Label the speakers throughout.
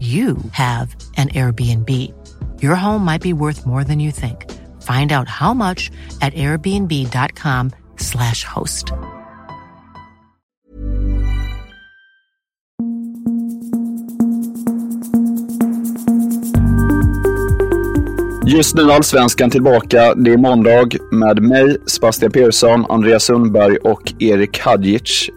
Speaker 1: you have an Airbnb. Your home might be worth more than you think. Find out how much at airbnb.com slash host.
Speaker 2: Just nu Allsvenskan tillbaka. Det är måndag med mig, Sebastian Persson, Andreas Sundberg och Erik Hadjic.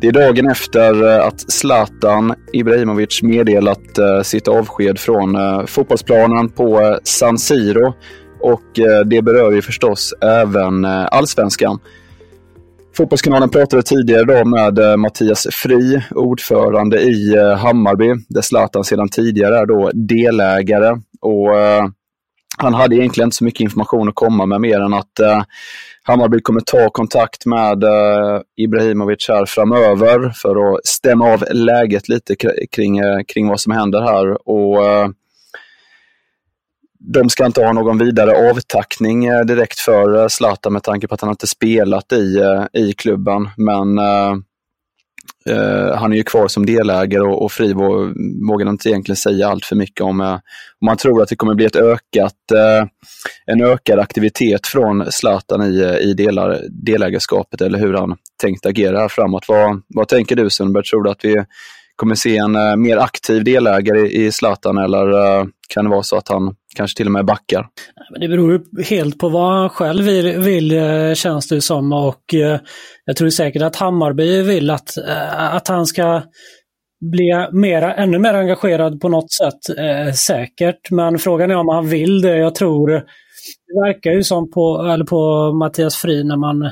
Speaker 2: Det är dagen efter eh, att Zlatan Ibrahimovic meddelat eh, sitt avsked från eh, fotbollsplanen på San Siro. Och det berör ju förstås även allsvenskan. Fotbollskanalen pratade tidigare idag med Mattias Fri, ordförande i Hammarby, där Zlatan sedan tidigare är då delägare. Och han hade egentligen inte så mycket information att komma med mer än att eh, Hammarby kommer ta kontakt med eh, Ibrahimovic här framöver för att stämma av läget lite kring, eh, kring vad som händer här. Och eh, De ska inte ha någon vidare avtackning eh, direkt för Zlatan med tanke på att han inte spelat i, i klubben. Men Eh, han är ju kvar som delägare och, och Fribo vågar inte egentligen säga allt för mycket om. Eh, om man tror att det kommer bli ett ökat, eh, en ökad aktivitet från Zlatan i, i delar, delägarskapet eller hur han tänkt agera här framåt. Vad, vad tänker du Sundberg? Tror du att vi kommer se en mer aktiv delägare i Zlatan eller kan det vara så att han kanske till och med backar?
Speaker 3: Det beror helt på vad han själv vill, vill eh, känns det som och eh, jag tror säkert att Hammarby vill att, eh, att han ska bli mera, ännu mer engagerad på något sätt, eh, säkert. Men frågan är om han vill det. Jag tror, det verkar ju som på, eller på Mattias Fri när man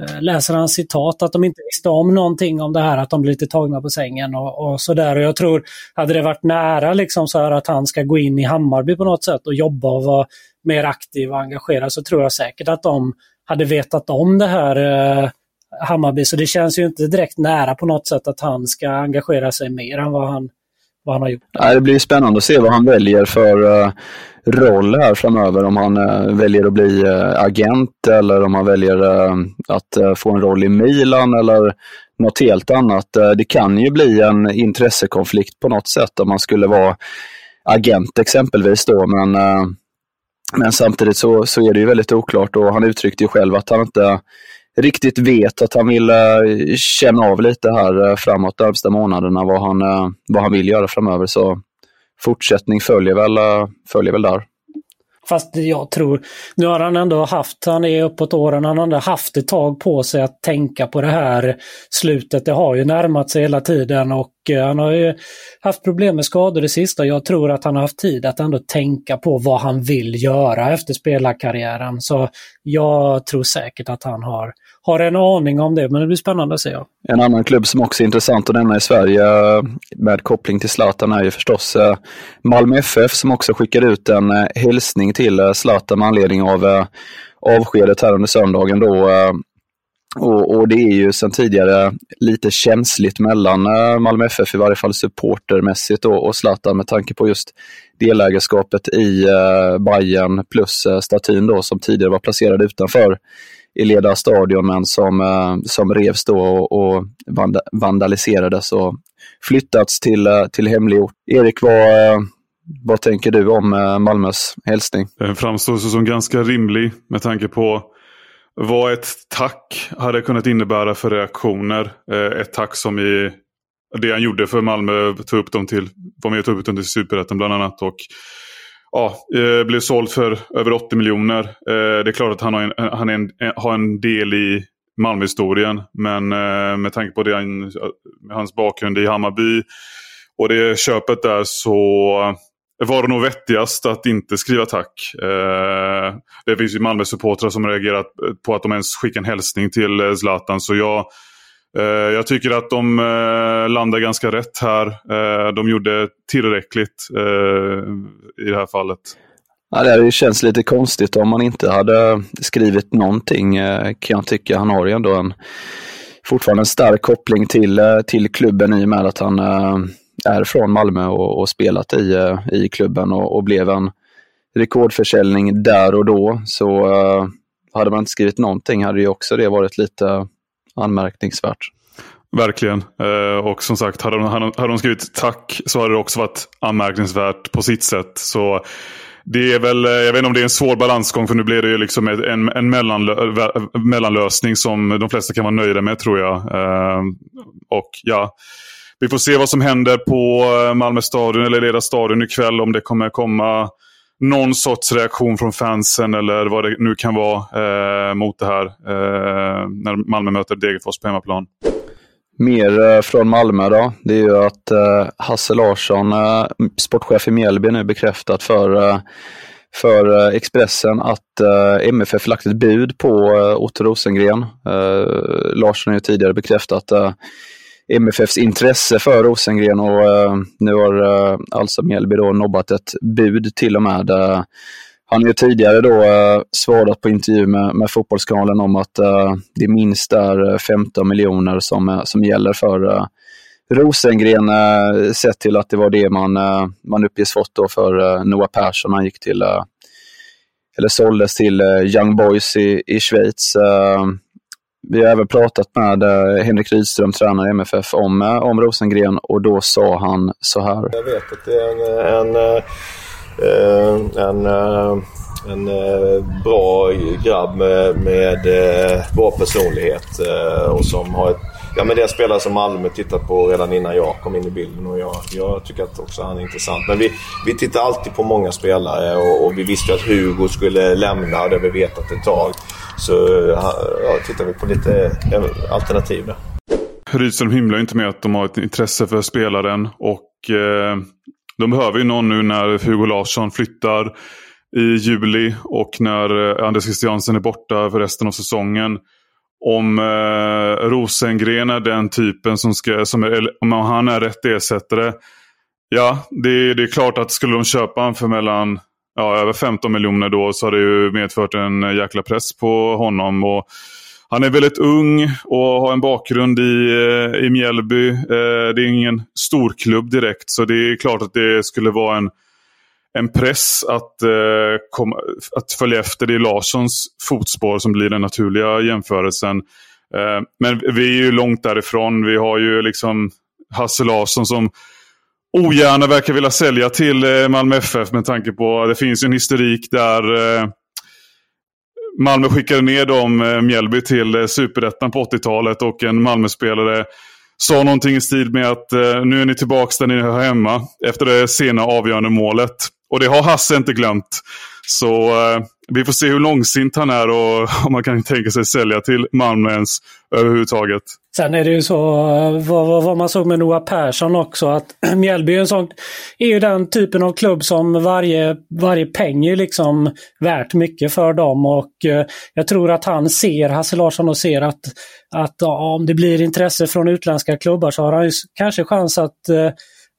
Speaker 3: Eh, läser han citat, att de inte visste om någonting om det här, att de blir lite tagna på sängen och, och sådär. Och jag tror, hade det varit nära liksom så här att han ska gå in i Hammarby på något sätt och jobba och vara mer aktiv och engagerad så tror jag säkert att de hade vetat om det här eh, Hammarby. Så det känns ju inte direkt nära på något sätt att han ska engagera sig mer än vad han, vad han har gjort.
Speaker 2: Nej, det blir spännande att se vad han väljer för uh, roll här framöver. Om han eh, väljer att bli eh, agent eller om han väljer eh, att få en roll i Milan eller något helt annat. det kan ju bli en intressekonflikt på något sätt om man skulle vara agent exempelvis då. Men, men samtidigt så, så är det ju väldigt oklart och han uttryckte ju själv att han inte riktigt vet att han vill känna av lite här framåt de närmsta månaderna vad han, vad han vill göra framöver. Så fortsättning följer väl, eh, följer väl där.
Speaker 3: Fast jag tror, nu har han ändå haft, han är uppåt åren, han har ändå haft ett tag på sig att tänka på det här slutet. Det har ju närmat sig hela tiden och eh, han har ju haft problem med skador det sista. Jag tror att han har haft tid att ändå tänka på vad han vill göra efter spelarkarriären. Så jag tror säkert att han har har en aning om det, men det blir spännande att se.
Speaker 2: En annan klubb som också är intressant att nämna i Sverige eh, med koppling till Zlatan är ju förstås eh, Malmö FF som också skickade ut en eh, hälsning till Zlatan med anledning av avskedet här under söndagen. Då, och, och, det är ju sedan tidigare lite känsligt mellan Malmö FF, i varje fall supportermässigt, och, och Zlatan med tanke på just delägarskapet i Bayern plus statyn då som tidigare var placerad utanför i Leda stadion men som, eh, som revs då och, och vandaliserades och flyttats till, eh, till hemlig ort. Erik, vad, eh, vad tänker du om Malmös hälsning?
Speaker 4: Den framstår som ganska rimlig med tanke på vad ett tack hade kunnat innebära för reaktioner. Ett tack som i det han gjorde för Malmö, tog upp dem till, var med och tog upp dem till Superettan bland annat. Och, ja, eh, blev såld för över 80 miljoner. Eh, det är klart att han har en, han en, har en del i Malmöhistorien. Men eh, med tanke på det han, med hans bakgrund i Hammarby och det köpet där så var det nog vettigast att inte skriva tack. Eh, det finns ju Malmö-supportrar som reagerat på att de ens skickar en hälsning till Zlatan. Så jag, Eh, jag tycker att de eh, landar ganska rätt här. Eh, de gjorde tillräckligt i det här fallet.
Speaker 2: Ja, det känns lite konstigt om man inte hade skrivit någonting kan jag tycka. Han har ju ändå en, fortfarande en stark koppling till, till klubben i och med att han är från Malmö och, och spelat i, i klubben och, och, blev en rekordförsäljning där och då. Så hade man inte skrivit någonting hade ju också det varit lite anmärkningsvärt.
Speaker 4: Verkligen. Eh, och som sagt, hade de, hade de skrivit tack så hade det också varit anmärkningsvärt på sitt sätt. Så det är väl, eh, jag vet inte om det är en svår balansgång för nu blir det ju liksom en, en mellanlö, mellanlösning som de flesta kan vara nöjda med tror jag. Eh, och ja, vi får se vad som händer på Malmö stadion eller Leda stadion ikväll. Om det kommer komma någon sorts reaktion från fansen eller vad det nu kan vara eh, mot det här. Eh, när Malmö möter Degerfors på hemmaplan.
Speaker 2: Mer eh, från Malmö då. Det är ju att eh, Hasse Larsson, eh, sportchef i Mjällby, nu bekräftat för eh, för eh, Expressen att MFF lagt ett bud på Otto Rosengren. Larsson har ju tidigare bekräftat MFFs intresse för Rosengren och uh, nu har uh, alltså Mjällby då nobbat ett bud till och med. Uh, han har ju tidigare då uh, svarat på intervju med, med Fotbollskanalen om att uh, det minst är 15 miljoner som, som gäller för uh, Rosengren sett till att det var det man, man uppges fått då för Noah Persson. Han gick till, eller såldes till Young Boys i, i Schweiz. Vi har även pratat med eh, Henrik Rydström, tränare i MFF, om, eh, om Rosengren och då sa han så här.
Speaker 5: Jag vet att det är en, eh, en, en, en, en bra grabb med, med bra personlighet och som har ett Ja men det är en spelare som Malmö tittat på redan innan jag kom in i bilden och jag, jag tycker att också han är intressant. Men vi, vi tittar alltid på många spelare och, och vi visste att Hugo skulle lämna, det har vi vetat ett tag. Så eh, ja, tittar vi på lite alternativ där.
Speaker 4: Rydström himlar inte med att de har ett intresse för spelaren och eh, de behöver ju någon nu när Hugo Larsson flyttar i juli och när eh, Anders Christiansen är borta för resten av säsongen. Om eh, Rosengren är den typen som ska, som är, om han är rätt ersättare. Ja, det, det är klart att skulle de köpa honom för mellan ja, över 15 miljoner då så har det ju medfört en jäkla press på honom. Och han är väldigt ung och har en bakgrund i, eh, i Mjällby. Eh, det är ingen storklubb direkt så det är klart att det skulle vara en, en press att, eh, komma, att följa efter. Det är Larssons fotspår som blir den naturliga jämförelsen. Eh, men vi är ju långt därifrån. Vi har ju liksom Hasse Larsson som ogärna verkar vilja sälja till eh, Malmö FF med tanke på att det finns en historik där eh, Malmö skickade ner dem, eh, Mjällby, till eh, Superettan på 80-talet och en Malmöspelare sa någonting i stil med att eh, nu är ni tillbaka där ni hör hemma efter det sena avgörande målet. Och det har Hasse inte glömt. Så eh, vi får se hur långsint han är och om man kan tänka sig sälja till Malmö ens överhuvudtaget.
Speaker 3: Sen är det ju så, vad, vad man såg med Noah Persson också, att Mjällby är, en sån, är ju den typen av klubb som varje, varje peng är liksom värt mycket för dem. Och eh, jag tror att han ser, Hasse Larsson, och ser att, att ja, om det blir intresse från utländska klubbar så har han ju kanske chans att, eh,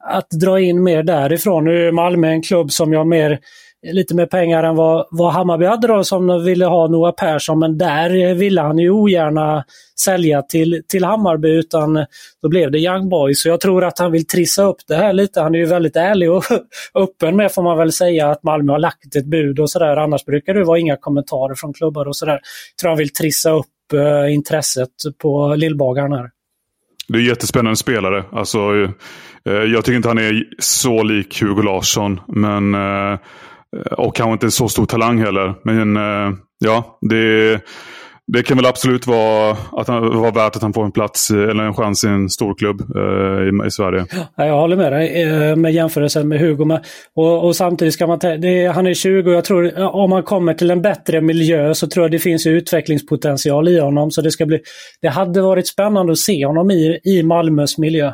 Speaker 3: att dra in mer därifrån. Nu är Malmö en klubb som jag mer lite mer pengar än vad, vad Hammarby hade då som ville ha Noah Persson men där ville han ju ogärna sälja till, till Hammarby utan då blev det Young Boys. Så jag tror att han vill trissa upp det här lite. Han är ju väldigt ärlig och öppen med får man väl säga att Malmö har lagt ett bud och sådär. Annars brukar det vara inga kommentarer från klubbar och sådär. Jag tror han vill trissa upp eh, intresset på lillbagaren här.
Speaker 4: Det är jättespännande spelare. Alltså, eh, jag tycker inte han är så lik Hugo Larsson. Men eh, Eh, och kanske inte så stor talang heller. Men eh, ja, det, det kan väl absolut vara, att han, vara värt att han får en plats eh, eller en chans i en storklubb eh, i, i, Sverige.
Speaker 3: Ja, jag håller med dig med jämförelsen med Hugo. Men, och, och, samtidigt ska man det, han är 20 och jag tror om han kommer till en bättre miljö så tror jag det finns utvecklingspotential i honom. Så det, ska bli, det hade varit spännande att se honom i, i Malmös miljö.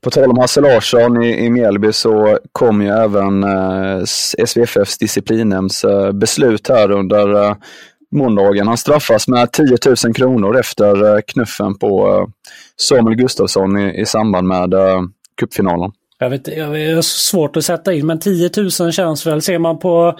Speaker 2: På tal om Hasse Larsson i, i Mjällby så kom ju även eh, SVFFs disciplinnämnds eh, beslut här under eh, måndagen. Han straffas med 10 000 kronor efter eh, knuffen på eh, Samuel Gustafsson i, i samband med eh, cupfinalen.
Speaker 3: Jag vet, jag är svårt att sätta in, men 10 000 känns väl. Ser man på,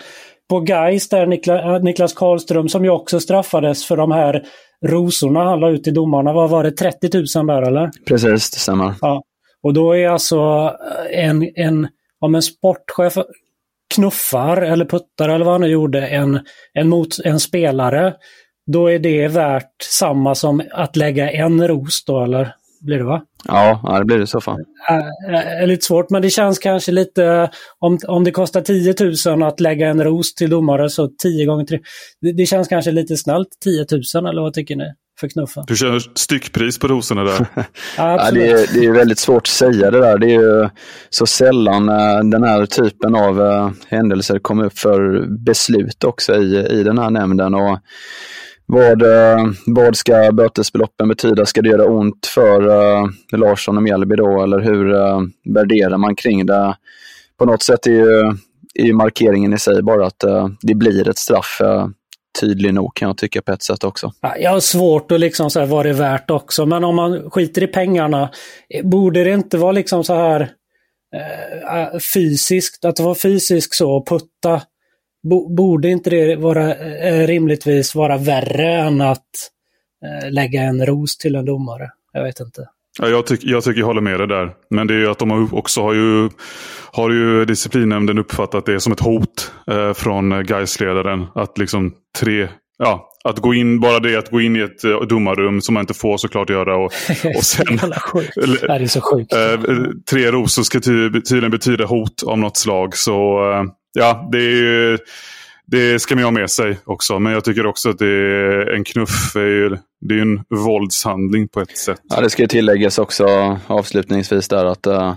Speaker 3: på Gais där Nikla, eh, Niklas Karlström som ju också straffades för de här rosorna han la ut till domarna. Vad var det, 30 000 där eller?
Speaker 2: Precis, det stämmer.
Speaker 3: Ja. Och då är alltså en, en, om en sportchef knuffar eller puttar eller vad han nu gjorde en, en, mot, en spelare, då är det värt samma som att lägga en ros då, eller? Blir det va?
Speaker 2: Ja, det blir det i så fall.
Speaker 3: Är lite svårt, men det känns kanske lite... Om, om det kostar 10 000 att lägga en ros till domare så 10 gånger 3. Det, det känns kanske lite snällt, 10 000, eller vad tycker ni? För knuffen.
Speaker 4: Du kör styckpris på rosorna där.
Speaker 2: ja, det, är, det är väldigt svårt att säga det där. Det är ju så sällan äh, den här typen av äh, händelser kommer upp för beslut också i, i den här nämnden. Och vad, äh, vad ska bötesbeloppen betyda? Ska det göra ont för Larsson och Mjällby då? Eller hur värderar man kring det? På något sätt är ju, är ju markeringen i sig bara att det blir ett straff tydlig nog kan jag tycka på ett sätt också.
Speaker 3: Jag har svårt att liksom säga vad det är värt också, men om man skiter i pengarna, borde det inte vara liksom så här eh, fysiskt, att vara fysisk så och putta, borde inte det vara eh, rimligtvis vara värre än att eh, lägga en ros till en domare? Jag vet inte.
Speaker 4: Ja, jag, tyck, jag tycker jag håller med dig där. Men det är ju att de också har ju, har ju disciplinnämnden uppfattat det som ett hot eh, från Gaisledaren Att liksom tre, ja, att gå in, bara det att gå in i ett uh, domarrum som man inte får såklart göra. Och, och sen,
Speaker 3: det är så sjukt.
Speaker 4: Uh, tre rosor ska ty, tydligen betyda hot av något slag. Så uh, ja, det är ju det ska man ha med sig också. Men jag tycker också att det är en knuff. Är ju, det är en våldshandling på ett sätt.
Speaker 2: Ja, det ska tilläggas också avslutningsvis där att uh,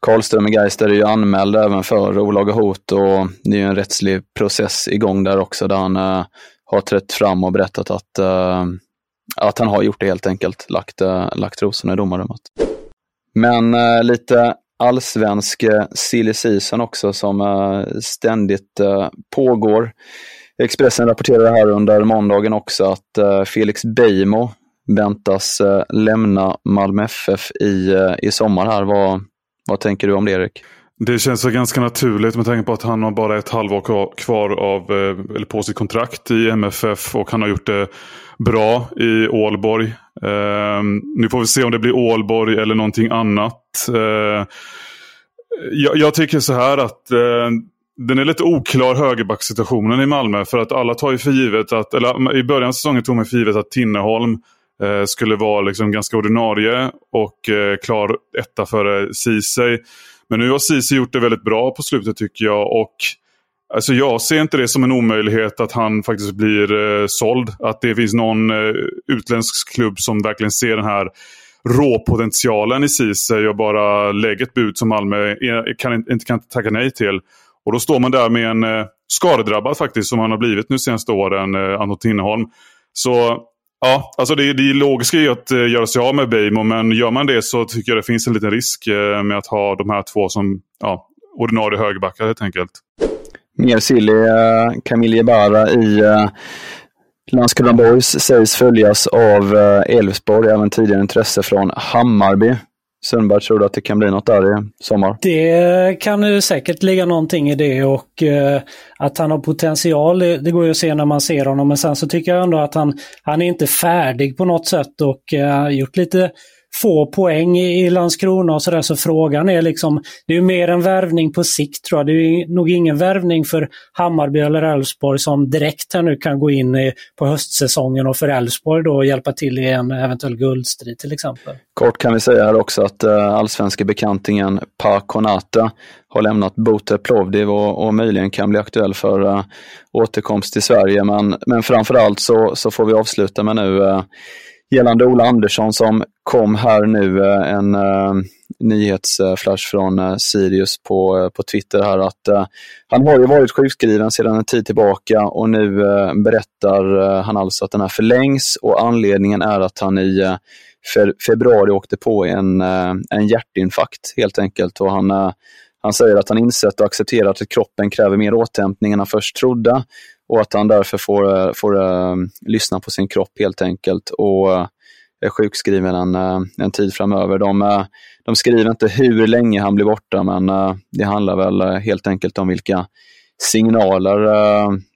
Speaker 2: Karlström i Geister är ju anmäld även för olaga hot och det är en rättslig process igång där också där han uh, har trätt fram och berättat att, uh, att han har gjort det helt enkelt, lagt, uh, lagt rosorna i domarrummet. Men lite allsvensk silly season också som eh, ständigt eh, pågår. Expressen rapporterar här under måndagen också att eh, Felix Beijmo väntas lämna Malmö FF i, i sommar här. Vad, vad tänker du om det Erik?
Speaker 4: Det känns så ganska naturligt med tanke på att han har bara ett halvår kvar av, eh, eller på sitt kontrakt i MFF och han har gjort det bra i Ålborg. Eh, nu får vi se om det blir Ålborg eller någonting annat. Eh, jag, jag, tycker så här att eh, den är lite oklar högerbacksituationen i Malmö. För att alla tar ju för givet att, eller i början av säsongen tog man för givet att Tinneholm eh, skulle vara liksom ganska ordinarie och eh, klar etta före Ceesay. Men nu har Ceesay gjort det väldigt bra på slutet tycker jag. Och Alltså jag ser inte det som en omöjlighet att han faktiskt blir eh, såld. Att det finns någon eh, utländsk klubb som verkligen ser den här råpotentialen i Ceesay och bara lägger ett bud som Malmö kan, inte kan tacka nej till. Och då står man där med en eh, skadedrabbad faktiskt som han har blivit nu senaste åren, eh, Anton Tinneholm. Så ja, alltså det, det logiska är att eh, göra sig av med Beijmo men gör man det så tycker jag det finns en liten risk eh, med att ha de här två som ja, ordinarie högerbackar helt enkelt.
Speaker 2: Mer sill eh, i Camille Jebara i Landskrona Boys sägs följas av Elfsborg, även tidigare intresse från Hammarby. Sundberg, tror du att det kan bli något där i sommar?
Speaker 3: Det kan ju säkert ligga någonting i det och eh, att han har potential, det, det, går ju att se när man ser honom. Men sen så tycker jag ändå att han, han är inte färdig på något sätt och eh, har gjort lite få poäng i Landskrona och sådär. Så frågan är liksom, det är mer en värvning på sikt tror jag. Det är nog ingen värvning för Hammarby eller Elfsborg som direkt här nu kan gå in i, på höstsäsongen och för Elfsborg då hjälpa till i en eventuell guldstrid till exempel.
Speaker 2: Kort kan vi säga här också att uh, allsvenska bekantingen Pa Konata har lämnat Bote Plovdiv och, och möjligen kan bli aktuell för uh, återkomst till Sverige. Men, men framförallt så, så får vi avsluta med nu uh, gällande Ola Andersson som kom här nu, eh, en uh, nyhetsflash från uh, Sirius på, uh, på Twitter här att uh, han har ju varit sjukskriven sedan en tid tillbaka och nu berättar han alltså att den här förlängs och anledningen är att han i fe februari åkte på en, en hjärtinfarkt helt enkelt. Och han, han säger att han insett och accepterat att kroppen kräver mer återhämtning än han först trodde och att han därför får, får uh, lyssna på sin kropp helt enkelt. Och uh, är sjukskriven en, eh, en tid framöver. De, eh, de skriver inte hur länge han blir borta, men det handlar väl helt enkelt om vilka signaler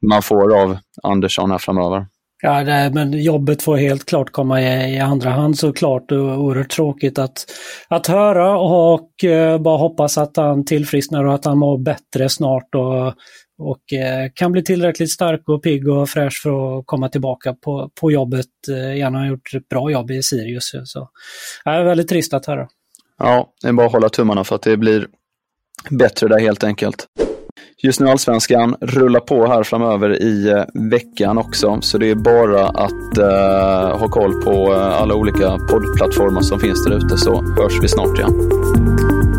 Speaker 2: man får av Andersson här framöver.
Speaker 3: Ja, det, men jobbet får helt klart komma i, i andra hand såklart. Oerhört tråkigt att, att höra och eh, bara hoppas att han tillfrisknar och att han mår bättre snart och, och eh, kan bli tillräckligt stark och pigg och fräsch för att komma tillbaka på, på jobbet eh, Gärna har gjort ett bra jobb i Sirius. Eh, så. Det är väldigt trist att höra.
Speaker 2: Ja, det är bara att hålla tummarna för att det blir bättre där helt enkelt. Just nu Allsvenskan rullar på här framöver i veckan också, så det är bara att uh, ha koll på alla olika poddplattformar som finns där ute så hörs vi snart igen.